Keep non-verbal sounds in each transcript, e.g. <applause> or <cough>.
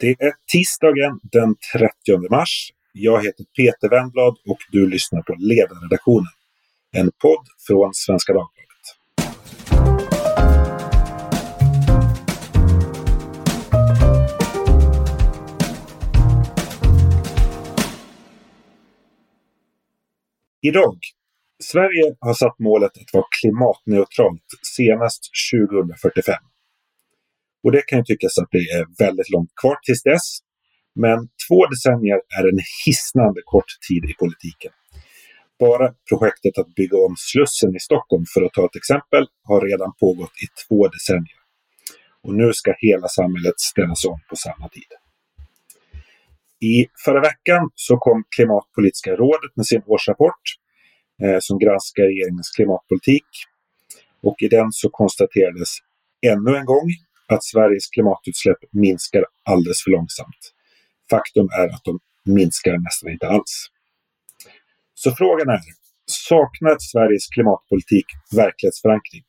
Det är tisdagen den 30 mars. Jag heter Peter Wennblad och du lyssnar på Ledarredaktionen. En podd från Svenska Dagbladet. Idag. Sverige har satt målet att vara klimatneutralt senast 2045. Och det kan ju tyckas att det är väldigt långt kvar tills dess. Men två decennier är en hisnande kort tid i politiken. Bara projektet att bygga om Slussen i Stockholm, för att ta ett exempel, har redan pågått i två decennier. Och nu ska hela samhället ställas om på samma tid. I förra veckan så kom Klimatpolitiska rådet med sin årsrapport eh, som granskar regeringens klimatpolitik. Och i den så konstaterades ännu en gång att Sveriges klimatutsläpp minskar alldeles för långsamt. Faktum är att de minskar nästan inte alls. Så frågan är, saknar Sveriges klimatpolitik verklighetsförankring?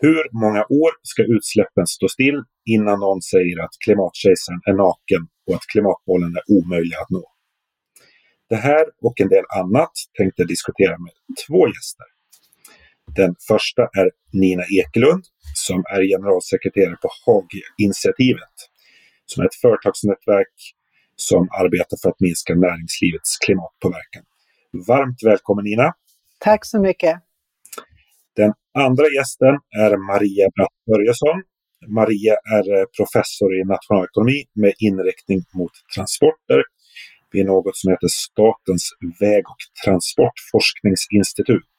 Hur många år ska utsläppen stå still innan någon säger att klimatkejsaren är naken och att klimatmålen är omöjliga att nå? Det här och en del annat tänkte jag diskutera med två gäster. Den första är Nina Ekelund som är generalsekreterare på Haag-initiativet, som är ett företagsnätverk som arbetar för att minska näringslivets klimatpåverkan. Varmt välkommen Nina! Tack så mycket! Den andra gästen är Maria Bratt Börjesson. Maria är eh, professor i nationalekonomi med inriktning mot transporter vid något som heter Statens väg och transportforskningsinstitut.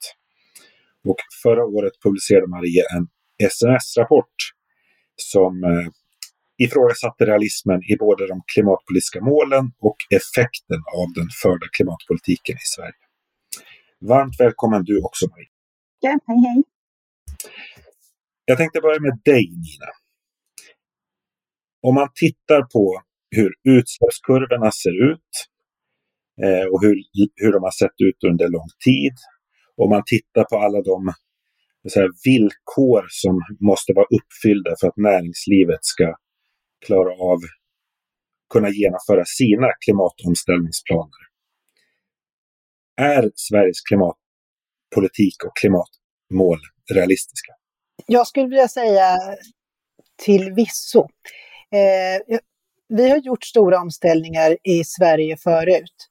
Och förra året publicerade Maria en SNS-rapport som eh, ifrågasatte realismen i både de klimatpolitiska målen och effekten av den förda klimatpolitiken i Sverige. Varmt välkommen du också Marie. Ja, hej hej. Jag tänkte börja med dig Nina. Om man tittar på hur utsläppskurvorna ser ut eh, och hur, hur de har sett ut under lång tid. Om man tittar på alla de så här, villkor som måste vara uppfyllda för att näringslivet ska klara av kunna genomföra sina klimatomställningsplaner. Är Sveriges klimatpolitik och klimatmål realistiska? Jag skulle vilja säga till visso. Eh, vi har gjort stora omställningar i Sverige förut.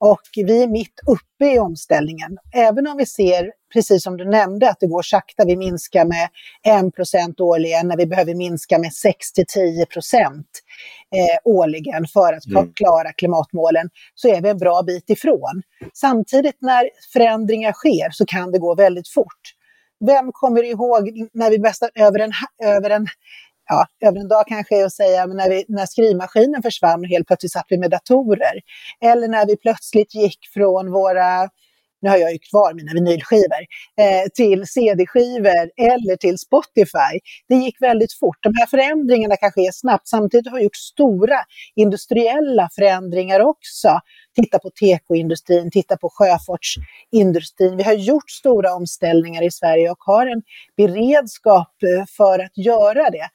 Och vi är mitt uppe i omställningen. Även om vi ser, precis som du nämnde, att det går sakta, vi minskar med 1% årligen när vi behöver minska med 6-10 procent eh, årligen för att mm. klara klimatmålen, så är vi en bra bit ifrån. Samtidigt när förändringar sker så kan det gå väldigt fort. Vem kommer ihåg när vi bäst över en, över en ja, över en dag kanske är att säga, men när, vi, när skrivmaskinen försvann och helt plötsligt satt vi med datorer. Eller när vi plötsligt gick från våra, nu har jag ju kvar mina vinylskivor, eh, till CD-skivor eller till Spotify. Det gick väldigt fort. De här förändringarna kan ske snabbt. Samtidigt har vi gjort stora industriella förändringar också. Titta på tekoindustrin, titta på sjöfartsindustrin. Vi har gjort stora omställningar i Sverige och har en beredskap eh, för att göra det.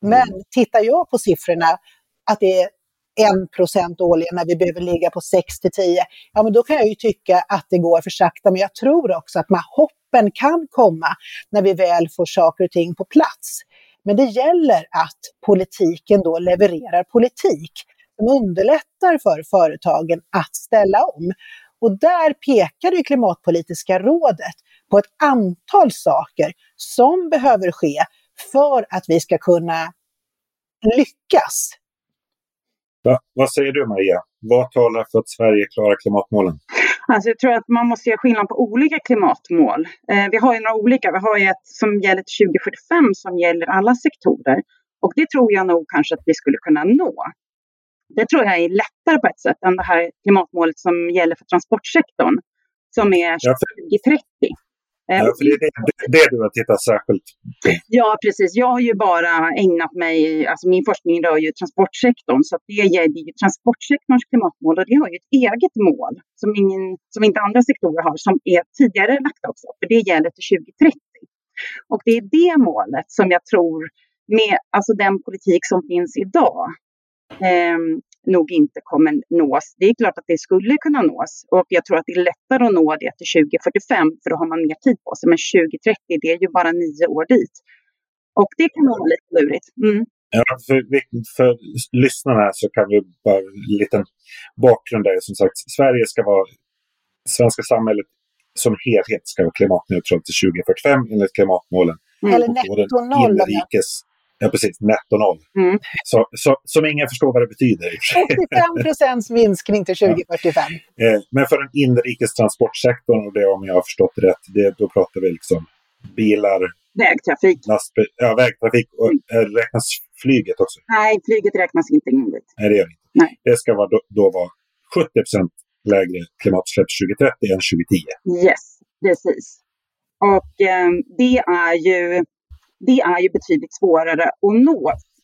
Men tittar jag på siffrorna, att det är 1 årligen när vi behöver ligga på 6 till 10, ja men då kan jag ju tycka att det går för sakta. Men jag tror också att de här hoppen kan komma när vi väl får saker och ting på plats. Men det gäller att politiken då levererar politik som underlättar för företagen att ställa om. Och där pekar det Klimatpolitiska rådet på ett antal saker som behöver ske för att vi ska kunna lyckas. Va, vad säger du Maria? Vad talar för att Sverige klarar klimatmålen? Alltså jag tror att man måste göra skillnad på olika klimatmål. Eh, vi har ju några olika. Vi har ju ett som gäller till 2045 som gäller alla sektorer. Och det tror jag nog kanske att vi skulle kunna nå. Det tror jag är lättare på ett sätt än det här klimatmålet som gäller för transportsektorn som är 2030. Ja, eh, för det är det, det du har tittat särskilt på. Ja, precis. Jag har ju bara ägnat mig, alltså min forskning rör ju transportsektorn, så det är ju transportsektorns klimatmål och det har ju ett eget mål som, ingen, som inte andra sektorer har, som är tidigare lagt också, för det gäller till 2030. Och det är det målet som jag tror, med alltså den politik som finns idag, eh, nog inte kommer nås. Det är klart att det skulle kunna nås och jag tror att det är lättare att nå det till 2045 för då har man mer tid på sig. Men 2030, det är ju bara nio år dit. Och det kan vara lite lurigt. Mm. Ja, för, för lyssnarna så kan vi bara en liten bakgrund där. Som sagt, Sverige ska vara, svenska samhället som helhet ska vara klimatneutralt till 2045 enligt klimatmålen. Mm. Eller netto noll. Ja, precis. Netto noll. Mm. Så, så, som ingen förstår vad det betyder. 85 procents minskning till 2045. Ja. Eh, men för den inrikes transportsektorn, och det om jag har förstått rätt, det, då pratar vi liksom bilar, Vägtrafik. Lastbil, ja, vägtrafik. Och, mm. Räknas flyget också? Nej, flyget räknas inte in dit. Nej, det gör det inte. Nej. Det ska vara, då, då vara 70 procent lägre klimatutsläpp 2030 än 2010. Yes, precis. Och eh, det är ju det är ju betydligt svårare att nå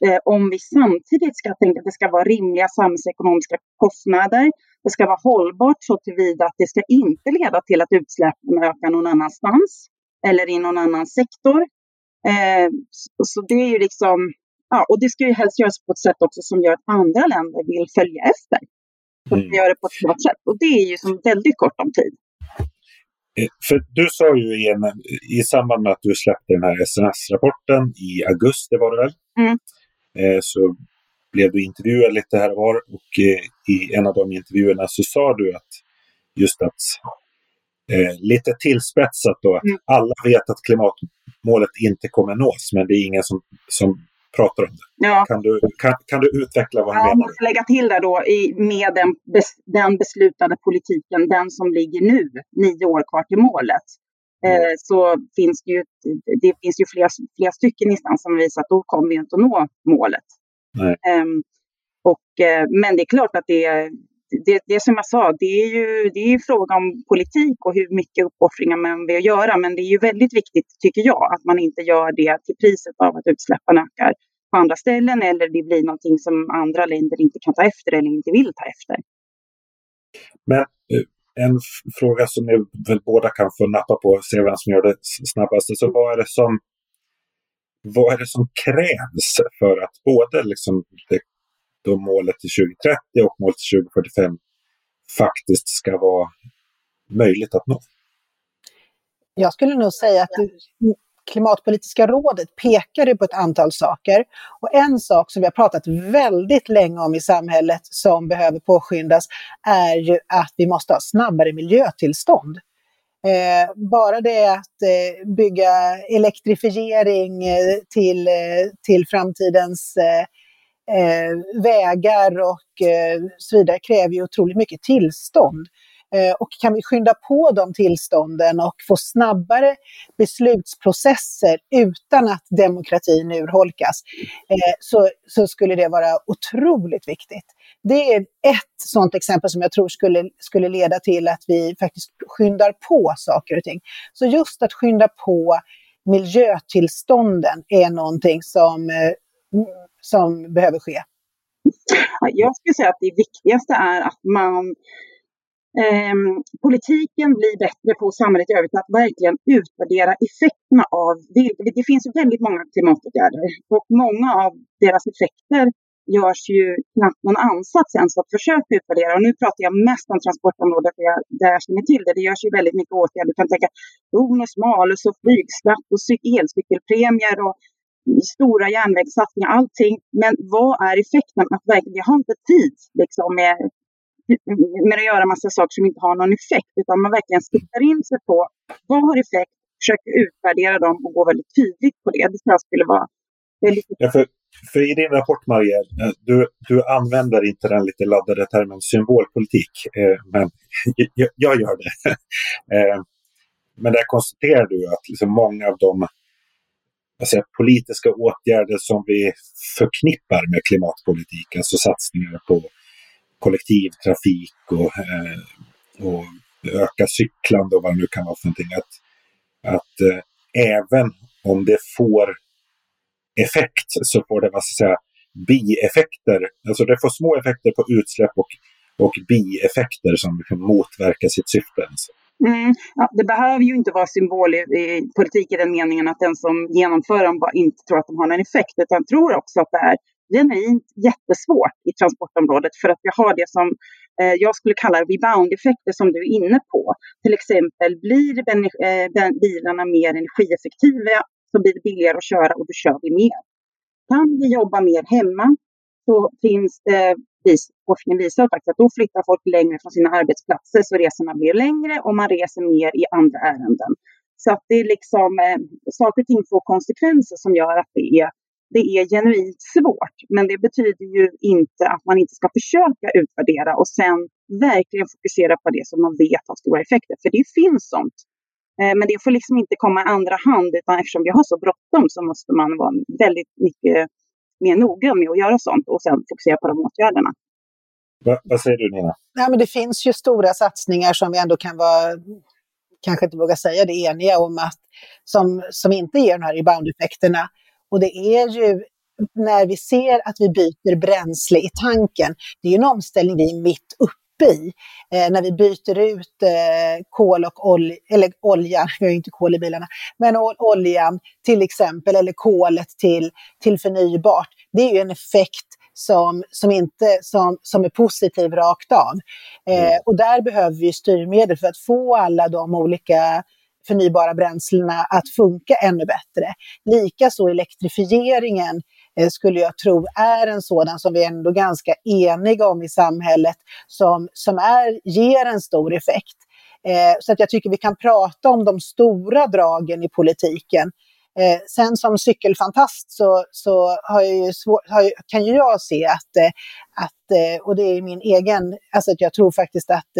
eh, om vi samtidigt ska tänka att det ska vara rimliga samhällsekonomiska kostnader. Det ska vara hållbart så tillvida att det ska inte leda till att utsläppen ökar någon annanstans eller i någon annan sektor. Eh, så det är ju liksom, ja, och det ska ju helst göras på ett sätt också som gör att andra länder vill följa efter. Så mm. gör det på ett smart sätt. Och det är ju som väldigt kort om tid. För du sa ju i, en, i samband med att du släppte den här SNS-rapporten i augusti var det väl? Mm. Eh, så blev du intervjuad lite här och var och eh, i en av de intervjuerna så sa du att just att eh, lite tillspetsat då, mm. alla vet att klimatmålet inte kommer nås men det är ingen som, som pratar om det. Ja. Kan, du, kan, kan du utveckla vad du ja, menar? Jag måste lägga till där då i, med den, bes, den beslutade politiken, den som ligger nu, nio år kvar till målet. Mm. Eh, så finns det ju, det finns ju flera, flera stycken instanser som visar att då kommer vi inte att nå målet. Eh, och, eh, men det är klart att det det, det som jag sa, det är ju det är fråga om politik och hur mycket uppoffringar man vill göra. Men det är ju väldigt viktigt, tycker jag, att man inte gör det till priset av att utsläppen ökar på andra ställen eller det blir någonting som andra länder inte kan ta efter eller inte vill ta efter. Men eh, en fråga som ni väl båda kan få nappa på och se vem som gör det snabbast. Så vad är det som, vad är det som krävs för att både liksom det då målet till 2030 och målet till 2045 faktiskt ska vara möjligt att nå? Jag skulle nog säga att Klimatpolitiska rådet pekade på ett antal saker. Och en sak som vi har pratat väldigt länge om i samhället som behöver påskyndas är ju att vi måste ha snabbare miljötillstånd. Eh, bara det att eh, bygga elektrifiering eh, till, eh, till framtidens eh, eh, vägar och eh, så vidare kräver ju otroligt mycket tillstånd. Eh, och kan vi skynda på de tillstånden och få snabbare beslutsprocesser utan att demokratin urholkas, eh, så, så skulle det vara otroligt viktigt. Det är ett sådant exempel som jag tror skulle, skulle leda till att vi faktiskt skyndar på saker och ting. Så just att skynda på miljötillstånden är någonting som eh, som behöver ske? Jag skulle säga att det viktigaste är att man eh, politiken blir bättre på samhället i övrigt att verkligen utvärdera effekterna av det. Det finns väldigt många klimatåtgärder och många av deras effekter görs ju knappt någon ansats ens att försöka utvärdera. Och nu pratar jag mest om transportområdet där jag, där jag känner till det. Det görs ju väldigt mycket åtgärder. Du kan tänka bonus, malus och flygskatt och elcykelpremier och stora järnvägssatsningar, allting. Men vad är effekten? Att verkligen, vi har inte tid liksom, med, med att göra massa saker som inte har någon effekt, utan man verkligen siktar in sig på vad har effekt, försöker utvärdera dem och gå väldigt tydligt på det. Det tror jag skulle vara väldigt ja, för, för i din rapport, Maria, eh, du, du använder inte den lite laddade termen symbolpolitik, eh, men <laughs> jag, jag, gör det. <laughs> eh, men där konstaterar du att liksom många av de säga, politiska åtgärder som vi förknippar med klimatpolitik, alltså satsningar på kollektivtrafik och, eh, och öka cyklande och vad det nu kan vara för någonting. Att, att eh, även om det får effekt så får det vad ska säga, bieffekter. Alltså det får små effekter på utsläpp och, och bieffekter som liksom motverkar sitt syfte. Alltså. Mm, ja, det behöver ju inte vara symbolpolitik i, i i den meningen att den som genomför dem bara inte tror att de har någon effekt, utan tror också att det är genuint jättesvårt i transportområdet för att vi har det som eh, jag skulle kalla rebound-effekter som du är inne på. Till exempel blir eh, bilarna mer energieffektiva så blir det billigare att köra och då kör vi mer. Kan vi jobba mer hemma så finns det forskning visar faktiskt att då flyttar folk längre från sina arbetsplatser så resorna blir längre och man reser mer i andra ärenden. Så att det är liksom eh, saker och ting får konsekvenser som gör att det är, det är genuint svårt. Men det betyder ju inte att man inte ska försöka utvärdera och sen verkligen fokusera på det som man vet har stora effekter. För det finns sånt. Eh, men det får liksom inte komma i andra hand utan eftersom vi har så bråttom så måste man vara väldigt mycket mer noggrann med att göra sånt och sen fokusera på de åtgärderna. Va, vad säger du Nina? Nej, men det finns ju stora satsningar som vi ändå kan vara, kanske inte våga säga det, eniga om att som, som inte ger de här rebound-effekterna. Och det är ju när vi ser att vi byter bränsle i tanken, det är ju en omställning vi är mitt uppe i. Eh, när vi byter ut eh, kol och olja, eller olja, vi har ju inte kol i bilarna, men oljan till exempel, eller kolet till, till förnybart. Det är ju en effekt som, som, inte, som, som är positiv rakt av. Eh, mm. och där behöver vi styrmedel för att få alla de olika förnybara bränslena att funka ännu bättre. Likaså elektrifieringen Eh, skulle jag tro är en sådan som vi är ändå ganska eniga om i samhället som, som är, ger en stor effekt. Eh, så att jag tycker vi kan prata om de stora dragen i politiken. Eh, sen som cykelfantast så, så har jag svår, har, kan ju jag se att, eh, att, eh, och det är min egen, alltså att jag tror faktiskt att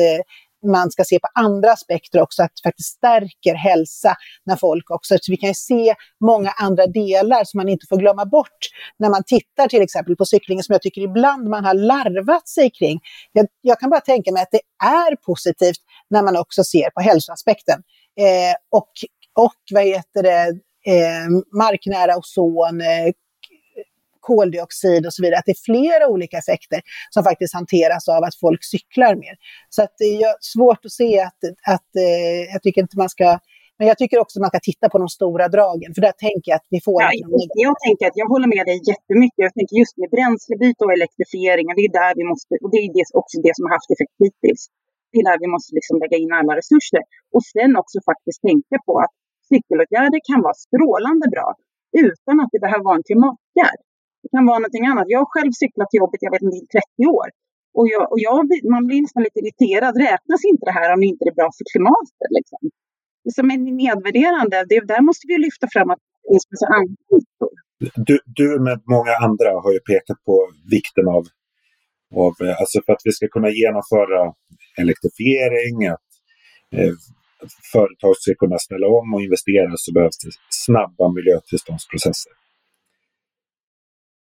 man ska se på andra aspekter också, att det faktiskt stärker hälsa när folk också, så vi kan ju se många andra delar som man inte får glömma bort när man tittar till exempel på cyklingen som jag tycker ibland man har larvat sig kring. Jag, jag kan bara tänka mig att det är positivt när man också ser på hälsoaspekten. Eh, och, och vad heter det, eh, marknära ozon, eh, koldioxid och så vidare. Att det är flera olika effekter som faktiskt hanteras av att folk cyklar mer. Så att det är svårt att se att, att eh, jag tycker inte man ska men jag tycker också att man ska titta på de stora dragen, för där tänker jag att vi får... Ja, jag, tänker att jag håller med dig jättemycket. Jag tänker just med bränslebyte och elektrifiering, det är där vi måste, och det är också det som har haft effekt hittills. Det är där vi måste liksom lägga in alla resurser. Och sen också faktiskt tänka på att cykelåtgärder kan vara strålande bra utan att det behöver vara en klimatåtgärd. Det kan vara någonting annat. Jag har själv cyklat till jobbet, jag vet inte, i 30 år. Och, jag, och jag, man blir nästan lite irriterad. Räknas inte det här om det inte är bra för klimatet? Liksom? Som är nedvärderande. Det, där måste vi lyfta fram att det finns massa andra du, du med många andra har ju pekat på vikten av, av eh, alltså för att vi ska kunna genomföra elektrifiering, att eh, företag ska kunna ställa om och investera så behövs det snabba miljötillståndsprocesser.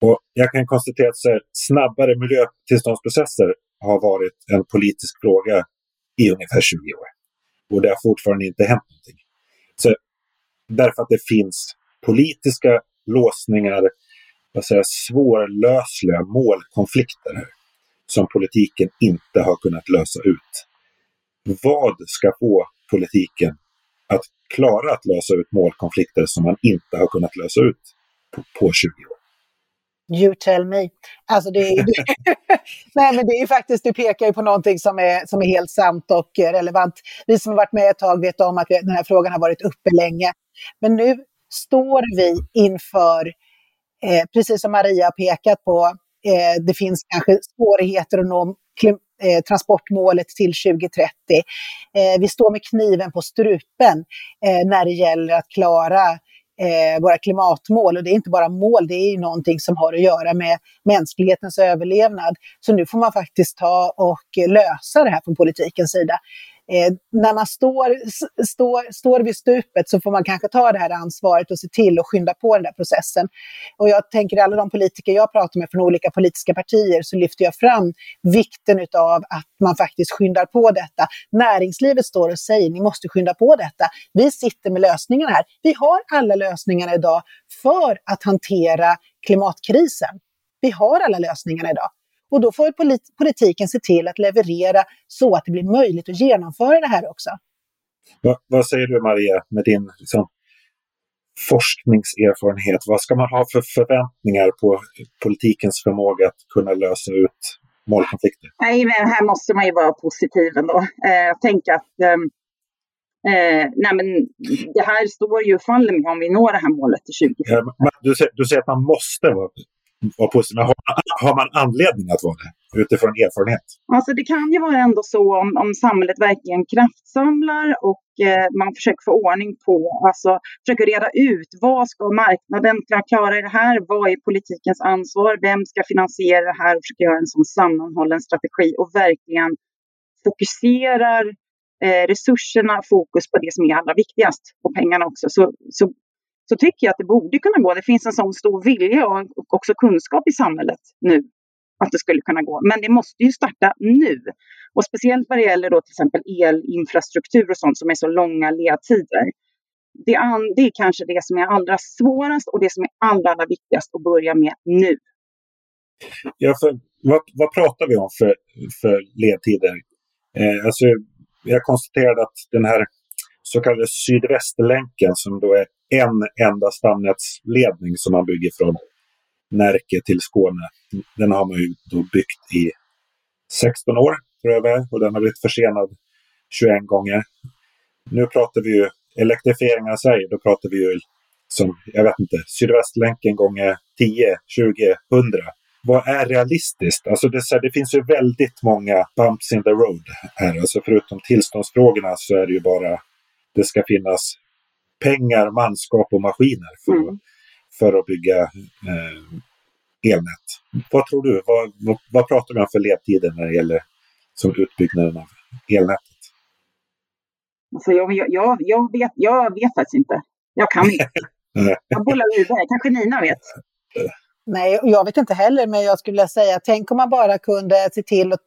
Och jag kan konstatera att här, snabbare miljötillståndsprocesser har varit en politisk fråga i ungefär 20 år. Och det har fortfarande inte hänt någonting. Så, därför att det finns politiska låsningar, vad säger, svårlösliga målkonflikter här, som politiken inte har kunnat lösa ut. Vad ska få politiken att klara att lösa ut målkonflikter som man inte har kunnat lösa ut på, på 20 år. You tell me. Alltså det, är, <laughs> nej, men det är faktiskt, du pekar ju på någonting som är, som är helt sant och relevant. Vi som har varit med ett tag vet om att den här frågan har varit uppe länge. Men nu står vi inför, eh, precis som Maria har pekat på, eh, det finns kanske svårigheter att nå eh, transportmålet till 2030. Eh, vi står med kniven på strupen eh, när det gäller att klara eh, våra klimatmål. Och det är inte bara mål, det är ju någonting som har att göra med mänsklighetens överlevnad. Så nu får man faktiskt ta och lösa det här från politikens sida eh, när man står, står, står vid stupet så får man kanske ta det här ansvaret och se till att skynda på den där processen. Och jag tänker alla de politiker jag pratar med från olika politiska partier så lyfter jag fram vikten av att man faktiskt skyndar på detta. Näringslivet står och säger ni måste skynda på detta. Vi sitter med lösningarna här. Vi har alla lösningarna idag för att hantera klimatkrisen. Vi har alla lösningarna idag. Och då får polit politiken se till att leverera så att det blir möjligt att genomföra det här också. Va, vad säger du Maria med din liksom, forskningserfarenhet? Vad ska man ha för förväntningar på politikens förmåga att kunna lösa ut målkonflikter? Nej, men här måste man ju vara positiv ändå. Eh, jag tänker att ehm, eh, nej men det här står ju och faller med om vi når det här målet till 20. Ja, du, säger, du säger att man måste vara vara positiv. Men har, har, man anledning att vara det utifrån erfarenhet? Alltså det kan ju vara ändå så om, om samhället verkligen kraftsamlar och eh, man försöker få ordning på, alltså försöker reda ut vad ska marknaden klara i det här? Vad är politikens ansvar? Vem ska finansiera det här? Och försöka göra en sån sammanhållen strategi och verkligen fokuserar eh, resurserna, fokus på det som är allra viktigast och pengarna också. Så, så så tycker jag att det borde kunna gå. Det finns en sån stor vilja och också kunskap i samhället nu att det skulle kunna gå. Men det måste ju starta nu. Och speciellt vad det gäller då till exempel elinfrastruktur och sånt som är så långa ledtider. Det, an, det är kanske det som är allra svårast och det som är allra, allra viktigast att börja med nu. Ja, för, vad, vad pratar vi om för, för ledtider? Eh, alltså, jag konstaterade att den här så kallade Sydvästlänken som då är en enda stamnätsledning som man bygger från Närke till Skåne. Den har man ju då byggt i 16 år, tror jag det och den har blivit försenad 21 gånger. Nu pratar vi ju elektrifiering av Sverige, då pratar vi ju som, jag vet inte, Sydvästlänken gånger 10, 20, 100. Vad är realistiskt? Alltså det, det finns ju väldigt många bumps in the road här. Alltså förutom tillståndsfrågorna så är det ju bara det ska finnas pengar, manskap och maskiner för, mm. för att bygga eh, elnät. Vad tror du? Vad, vad, vad, pratar vi om för ledtider när det gäller som utbyggnaden av elnätet? Alltså jag, jag, jag, vet, jag vet faktiskt inte. Jag kan inte. <laughs> jag bollar vidare. Kanske Nina vet. Nej, jag vet inte heller, men jag skulle vilja säga, tänk om man bara kunde se till att...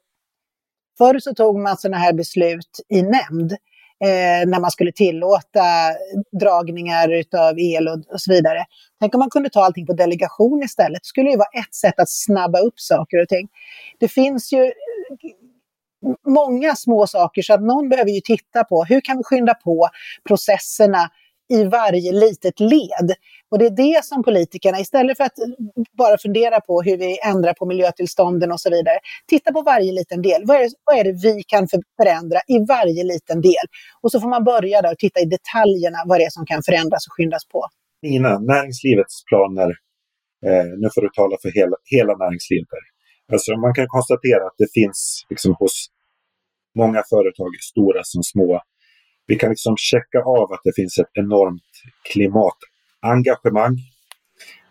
Förr så tog man sådana här beslut i nämnd eh, när man skulle tillåta dragningar av el och, och, så vidare. Tänk om man kunde ta allting på delegation istället. Det skulle ju vara ett sätt att snabba upp saker och ting. Det finns ju många små saker så att någon behöver ju titta på hur kan vi skynda på processerna i varje litet led. Och det är det som politikerna, istället för att bara fundera på hur vi ändrar på miljötillstånden och så vidare, titta på varje liten del. Vad är, det, vad är det vi kan förändra i varje liten del? Och så får man börja där och titta i detaljerna vad det är som kan förändras och skyndas på. Nina, näringslivets planer, eh, nu får du tala för hela, hela näringslivet. Alltså man kan konstatera att det finns liksom hos många företag, stora som små, vi kan liksom checka av att det finns ett enormt klimatengagemang.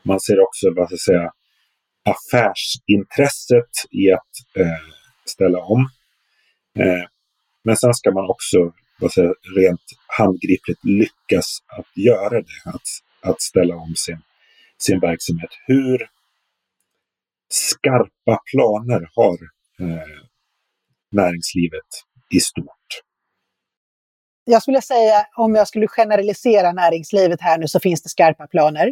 Man ser också vad ska säga, affärsintresset i att eh, ställa om. Eh, men sen ska man också vad säga, rent handgripligt lyckas att göra det, att, att ställa om sin, sin verksamhet. Hur skarpa planer har eh, näringslivet i stort? Jag skulle säga, om jag skulle generalisera näringslivet här nu, så finns det skarpa planer.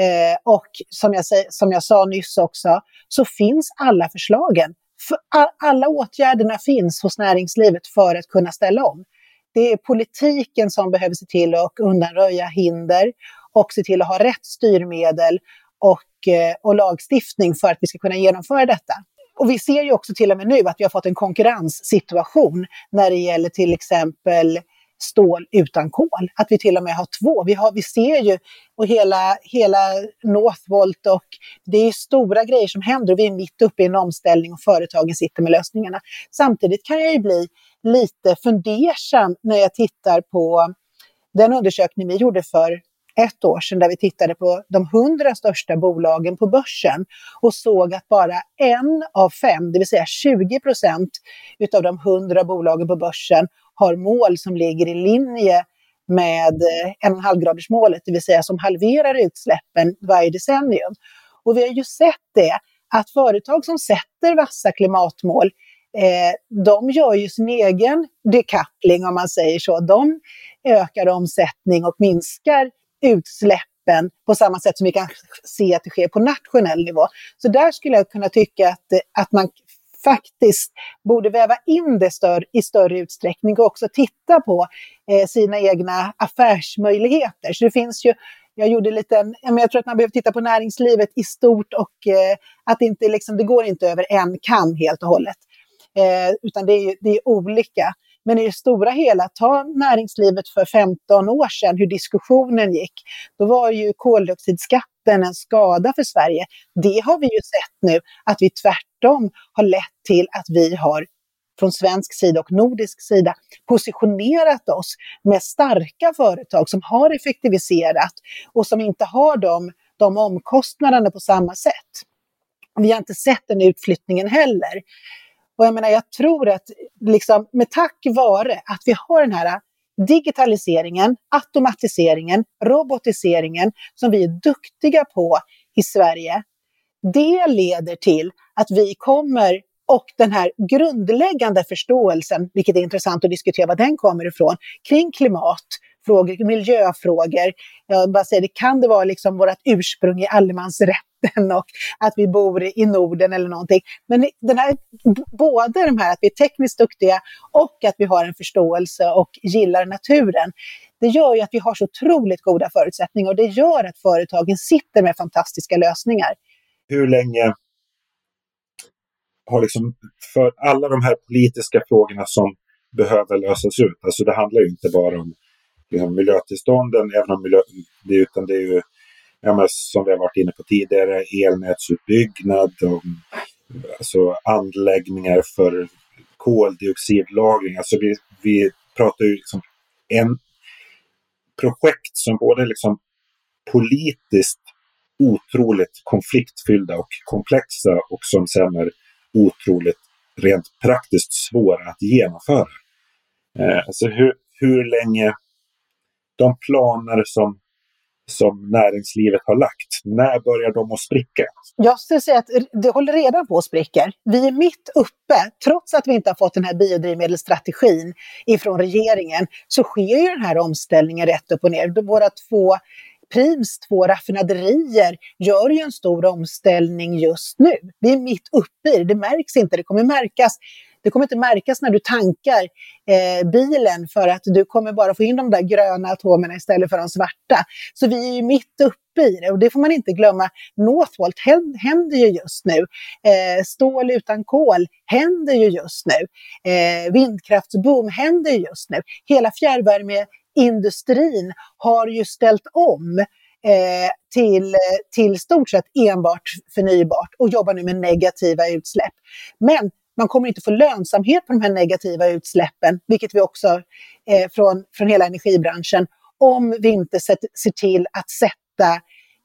Eh, och som jag, som jag sa nyss också, så finns alla förslagen. För alla åtgärderna finns hos näringslivet för att kunna ställa om. Det är politiken som behöver se till att undanröja hinder och se till att ha rätt styrmedel och, eh, och lagstiftning för att vi ska kunna genomföra detta. Och vi ser ju också till och med nu att vi har fått en konkurrenssituation när det gäller till exempel stål utan kol. Att vi till och med har två. Vi, har, vi ser ju och hela, hela Northvolt och det är stora grejer som händer och vi är mitt uppe i en omställning och företagen sitter med lösningarna. Samtidigt kan jag ju bli lite fundersam när jag tittar på den undersökning vi gjorde för ett år sedan där vi tittade på de hundra största bolagen på börsen och såg att bara en av fem, det vill säga 20 procent utav de hundra bolagen på börsen har mål som ligger i linje med eh, 1,5-gradersmålet, det vill säga som halverar utsläppen varje decennium. Och vi har ju sett det, att företag som sätter vassa klimatmål, eh, de gör ju sin egen decoupling om man säger så. De ökar omsättning och minskar utsläppen på samma sätt som vi kan se att det sker på nationell nivå. Så där skulle jag kunna tycka att, att man faktiskt borde väva in det stör, i större utsträckning och också titta på eh, sina egna affärsmöjligheter. Så det finns ju jag gjorde lite, jag tror att man behöver titta på näringslivet i stort och eh, att det inte liksom, det går inte över en kam helt och hållet. Eh, utan det är, det är olika. Men i det stora hela, ta näringslivet för 15 år sedan, hur diskussionen gick. Då var ju koldioxidskatten en skada för Sverige. Det har vi ju sett nu, att vi tvärtom har lett till att vi har från svensk sida och nordisk sida positionerat oss med starka företag som har effektiviserat och som inte har de, de omkostnaderna på samma sätt. Vi har inte sett den utflyttningen heller. Och jag menar, jag tror att liksom, med tack vare att vi har den här digitaliseringen, automatiseringen, robotiseringen som vi är duktiga på i Sverige, det leder till att vi kommer och den här grundläggande förståelsen, vilket är intressant att diskutera var den kommer ifrån, kring klimat klimatfrågor, miljöfrågor. Jag bara säger, det kan det vara liksom vårt ursprung i allemansrätten <laughs> och att vi bor i Norden eller någonting. Men den här, både de här att vi är tekniskt duktiga och att vi har en förståelse och gillar naturen, det gör ju att vi har så otroligt goda förutsättningar och det gör att företagen sitter med fantastiska lösningar. Hur länge har liksom för alla de här politiska frågorna som behöver lösas ut. Alltså det handlar ju inte bara om liksom, miljötillstånden, även om miljö, det, utan det är ju ja, som vi har varit inne på tidigare, elnätsutbyggnad, och, alltså anläggningar för koldioxidlagring. Alltså vi, vi pratar ju liksom en projekt som både liksom politiskt otroligt konfliktfyllda och komplexa och som sen är otroligt rent praktiskt svåra att genomföra. Eh, alltså hur, hur länge de planer som, som näringslivet har lagt, när börjar de att spricka? Jag skulle säga att det håller redan på att spricka. Vi är mitt uppe, trots att vi inte har fått den här biodrivmedelsstrategin ifrån regeringen, så sker ju den här omställningen rätt upp och ner. Våra två Prims två raffinaderier gör ju en stor omställning just nu. Vi är mitt uppe i det, det märks inte. Det kommer märkas det kommer inte märkas när du tankar eh, bilen för att du kommer bara få in de där gröna atomerna istället för de svarta. Så vi är ju mitt uppe i det och det får man inte glömma. Northvolt händer ju just nu. Eh, stål utan kol händer ju just nu. Eh, vindkraftsboom händer ju just nu. Hela fjärrvärmeindustrin har ju ställt om eh, till, till stort sett enbart förnybart och jobbar nu med negativa utsläpp. Men man kommer inte få lönsamhet på de här negativa utsläppen, vilket vi också eh, från, från hela energibranschen, om vi inte set, ser till att sätta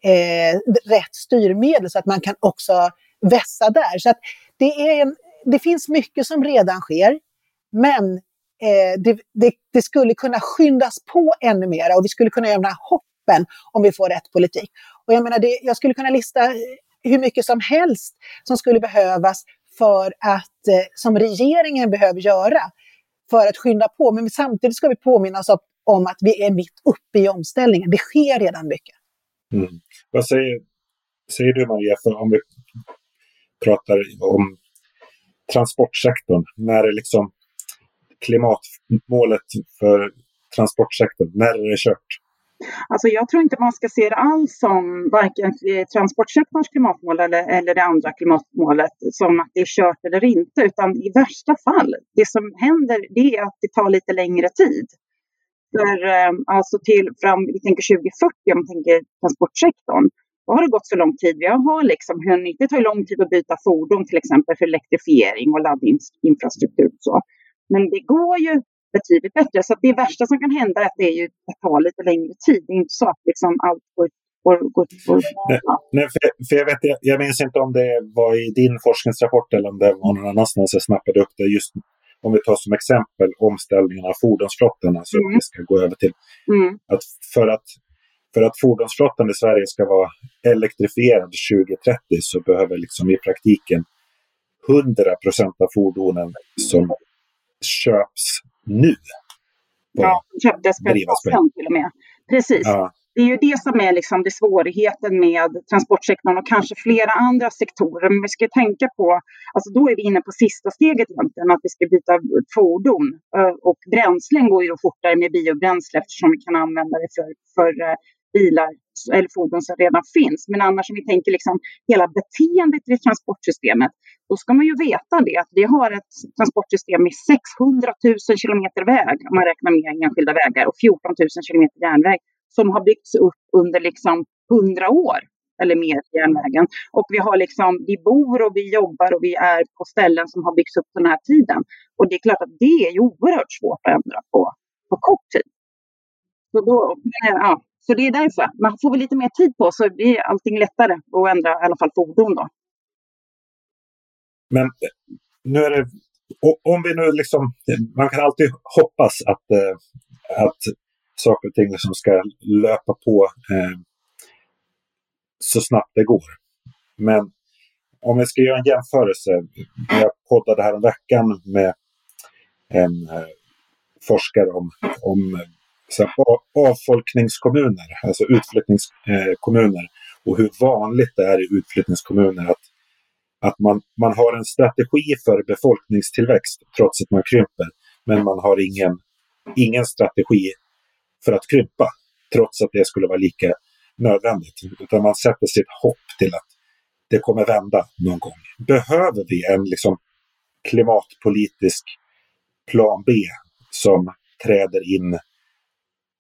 eh, rätt styrmedel så att man kan också vässa där. Så att det, är en, det finns mycket som redan sker, men eh, det, det, det, skulle kunna skyndas på ännu mer och vi skulle kunna göra hoppen om vi får rätt politik. Och jag menar, det, jag skulle kunna lista hur mycket som helst som skulle behövas för att, eh, som regeringen behöver göra för att skynda på. Men samtidigt ska vi påminna oss om att vi är mitt uppe i omställningen. Det sker redan mycket. Mm. Vad säger, säger du Maria, för om vi pratar om transportsektorn, när är liksom klimatmålet för transportsektorn? När är det kört? Alltså jag tror inte man ska se det alls som varken eh, transportsektorns klimatmål eller, eller det andra klimatmålet som att det är kört eller inte, utan i värsta fall, det som händer det är att det tar lite längre tid. För eh, alltså till fram, vi tänker 2040 om man tänker transportsektorn, då har det gått så lång tid. Vi har liksom hunnit, det tar lång tid att byta fordon till exempel för elektrifiering och laddinfrastruktur. Så. Men det går ju betydligt bättre. Så det värsta som kan hända är att det är ju att ta lite längre tid. Det är inte så att liksom allt går går, går, går. Nej, för, för jag, vet, jag, jag minns inte om det var i din forskningsrapport eller om det var någon annanstans jag snappade upp det. Just om vi tar som exempel omställningen av fordonsflottan, alltså mm. vi ska gå över till mm. att för att för att fordonsflottan i Sverige ska vara elektrifierad 2030 så behöver liksom i praktiken 100 procent av fordonen som köps nu. Ja, köptes per procent till och med. Precis. Ja. Det är ju det som är liksom det svårigheten med transportsektorn och kanske flera andra sektorer. Men vi ska tänka på, alltså då är vi inne på sista steget egentligen, att vi ska byta fordon. Och bränslen går ju då fortare med biobränsle eftersom vi kan använda det för, för bilar eller fordon som redan finns. Men annars om vi tänker liksom hela beteendet i transportsystemet, då ska man ju veta det att vi har ett transportsystem med 600 000 kilometer väg, om man räknar med enskilda vägar, och 14 000 kilometer järnväg som har byggts upp under liksom 100 år eller mer på järnvägen. Och vi har liksom, vi bor och vi jobbar och vi är på ställen som har byggts upp den här tiden. Och det är klart att det är oerhört svårt att ändra på, på kort tid. Så, då, ja, så det är därför. Man får väl lite mer tid på så blir allting lättare att ändra i alla fall fordon då. Men eh, nu är det, om vi nu liksom, man kan alltid hoppas att, eh, att saker och ting liksom ska löpa på eh, så snabbt det går. Men om jag ska göra en jämförelse. Jag poddade här en veckan med en eh, forskare om, om så här, avfolkningskommuner, alltså utflyttningskommuner eh, och hur vanligt det är i utflyttningskommuner att, att man, man har en strategi för befolkningstillväxt trots att man krymper. Men man har ingen, ingen strategi för att krympa trots att det skulle vara lika nödvändigt. Utan man sätter sitt hopp till att det kommer vända någon gång. Behöver vi en liksom, klimatpolitisk plan B som träder in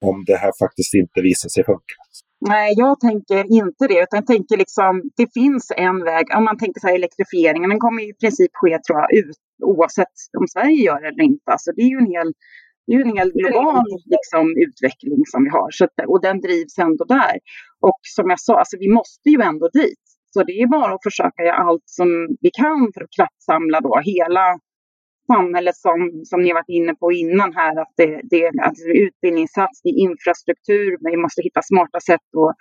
om det här faktiskt inte visar sig funka? Nej, jag tänker inte det, utan jag tänker liksom, det finns en väg. Om man tänker så här elektrifieringen, den kommer i princip ske tror jag, ut, oavsett om Sverige gör det eller inte. Alltså, det är ju en hel det är en hel global liksom, utveckling som vi har så, och den drivs ändå där. Och som jag sa, alltså, vi måste ju ändå dit. Så det är bara att försöka göra allt som vi kan för att kraftsamla då hela samhället som, som ni varit inne på innan här, att det, det är alltså utbildningssatsning, infrastruktur, men vi måste hitta smarta sätt att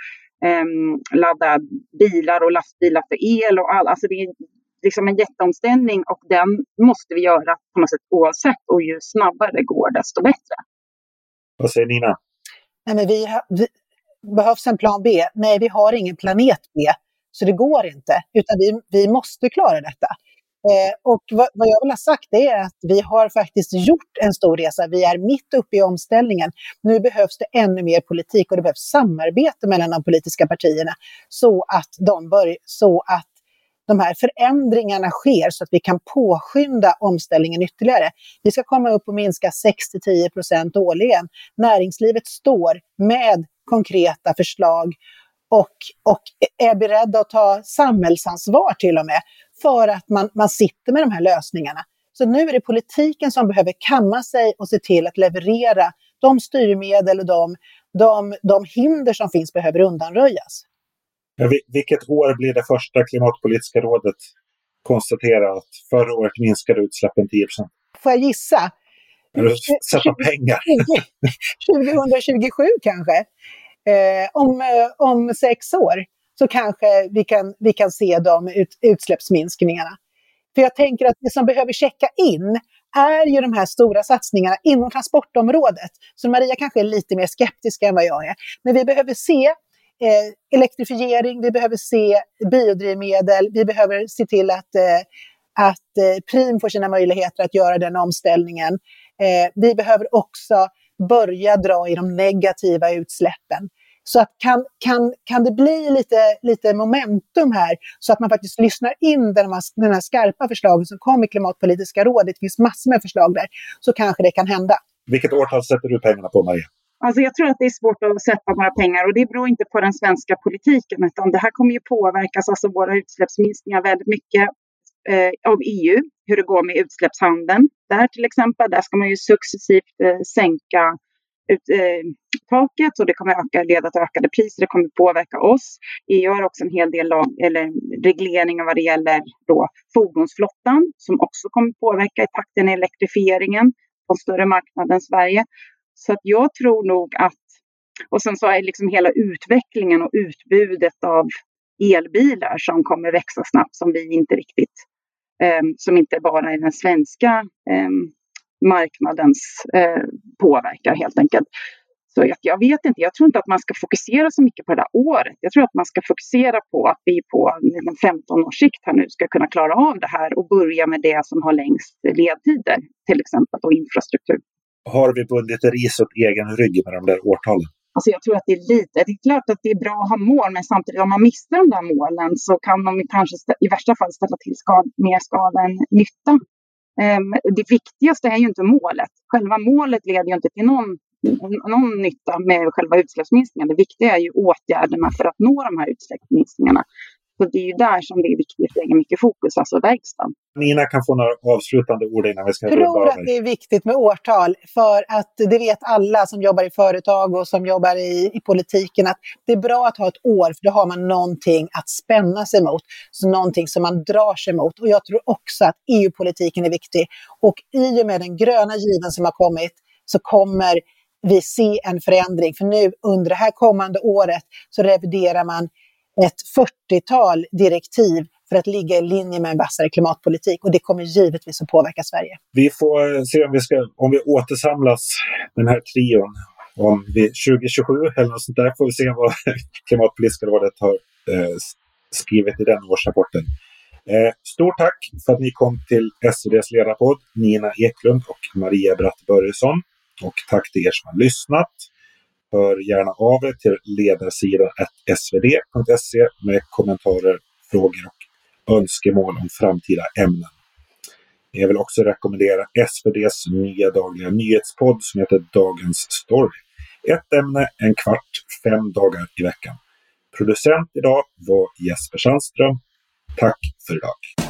um, ladda bilar och lastbilar för el och all, alltså det är liksom en jätteomställning och den måste vi göra på något sätt oavsett och ju snabbare det går desto bättre. Vad säger Nina? Nej, men vi, vi, behövs en plan B? Nej, vi har ingen planet B, så det går inte, utan vi, vi måste klara detta. Eh, och vad, vad, jag vill ha sagt är att vi har faktiskt gjort en stor resa. Vi är mitt uppe i omställningen. Nu behövs det ännu mer politik och det behövs samarbete mellan de politiska partierna så att de, bör, så att de här förändringarna sker så att vi kan påskynda omställningen ytterligare. Vi ska komma upp och minska 6-10 procent årligen. Näringslivet står med konkreta förslag och, och är beredda att ta samhällsansvar till och med för att man, man sitter med de här lösningarna. Så nu är det politiken som behöver kamma sig och se till att leverera de styrmedel och de, de, de hinder som finns behöver undanröjas. Vilket år blir det första klimatpolitiska rådet konstaterar att förra året minskade utsläppen 10 Får jag gissa? Sätta pengar? 2027 kanske. Eh, om, eh, om sex år så kanske vi kan, vi kan se de ut, utsläppsminskningarna. För jag tänker att det som behöver checka in är ju de här stora satsningarna inom transportområdet. Så Maria kanske är lite mer skeptisk än vad jag är. Men vi behöver se eh, elektrifiering, vi behöver se biodrivmedel, vi behöver se till att, eh, att eh, Prim får sina möjligheter att göra den omställningen. Eh, vi behöver också börja dra i de negativa utsläppen. Så att kan, kan, kan det bli lite, lite momentum här så att man faktiskt lyssnar in den här, den här skarpa förslagen som kom i Klimatpolitiska rådet, det finns massor med förslag där, så kanske det kan hända. Vilket årtal sätter du pengarna på, Maria? Alltså jag tror att det är svårt att sätta några pengar och det beror inte på den svenska politiken utan det här kommer ju påverkas, alltså våra utsläppsminskningar väldigt mycket eh, av EU, hur det går med utsläppshandeln. Där till exempel, där ska man ju successivt eh, sänka ut, eh, taket och det kommer öka, leda till ökade priser. Det kommer påverka oss. EU har också en hel del lag, eller regleringar vad det gäller då fordonsflottan som också kommer påverka i takten i elektrifieringen på en större marknad än Sverige. Så att jag tror nog att, och sen så är liksom hela utvecklingen och utbudet av elbilar som kommer växa snabbt som vi inte riktigt, eh, som inte bara är den svenska eh, marknadens eh, påverkar helt enkelt. Så jag, jag, vet inte, jag tror inte att man ska fokusera så mycket på det där året. Jag tror att man ska fokusera på att vi på 15 års sikt här nu ska kunna klara av det här och börja med det som har längst ledtider, till exempel och infrastruktur har vi bundit ris åt egen rygg med de där årtalen? Alltså jag tror att det är lite, det är klart att det är bra att ha mål, men samtidigt om man missar de där målen så kan de kanske i värsta fall ställa till skad, mer skada än nytta. Um, det viktigaste är ju inte målet. Själva målet leder ju inte till någon, någon nytta med själva utsläppsminskningen. Det viktiga är ju åtgärderna för att nå de här utsläppsminskningarna. Så det är ju där som det är viktigt att lägga mycket fokus, alltså verkstaden. Nina kan få några avslutande ord innan vi ska Jag tror att det är viktigt med årtal för att det vet alla som jobbar i företag och som jobbar i, i politiken att det är bra att ha ett år för då har man någonting att spänna sig mot. Så någonting som man drar sig mot. Och jag tror också att EU-politiken är viktig. Och i och med den gröna given som har kommit så kommer vi se en förändring. För nu under det här kommande året så reviderar man ett 40-tal direktiv för att ligga i linje med en vassare klimatpolitik och det kommer givetvis att påverka Sverige. Vi får eh, se om vi, ska, om vi återsamlas, den här trion, om vi, 2027 eller något sånt där får vi se vad <laughs> Klimatpolitiska rådet har eh, skrivit i den årsrapporten. Eh, stort tack för att ni kom till SVDs ledarpodd, Nina Eklund och Maria Bratt Börjesson. Och tack till er som har lyssnat. Hör gärna av er till ledarsidan svd.se med kommentarer, frågor och önskemål om framtida ämnen. Jag vill också rekommendera SVDs nya dagliga nyhetspodd som heter Dagens Story. Ett ämne, en kvart, fem dagar i veckan. Producent idag var Jesper Sandström. Tack för idag.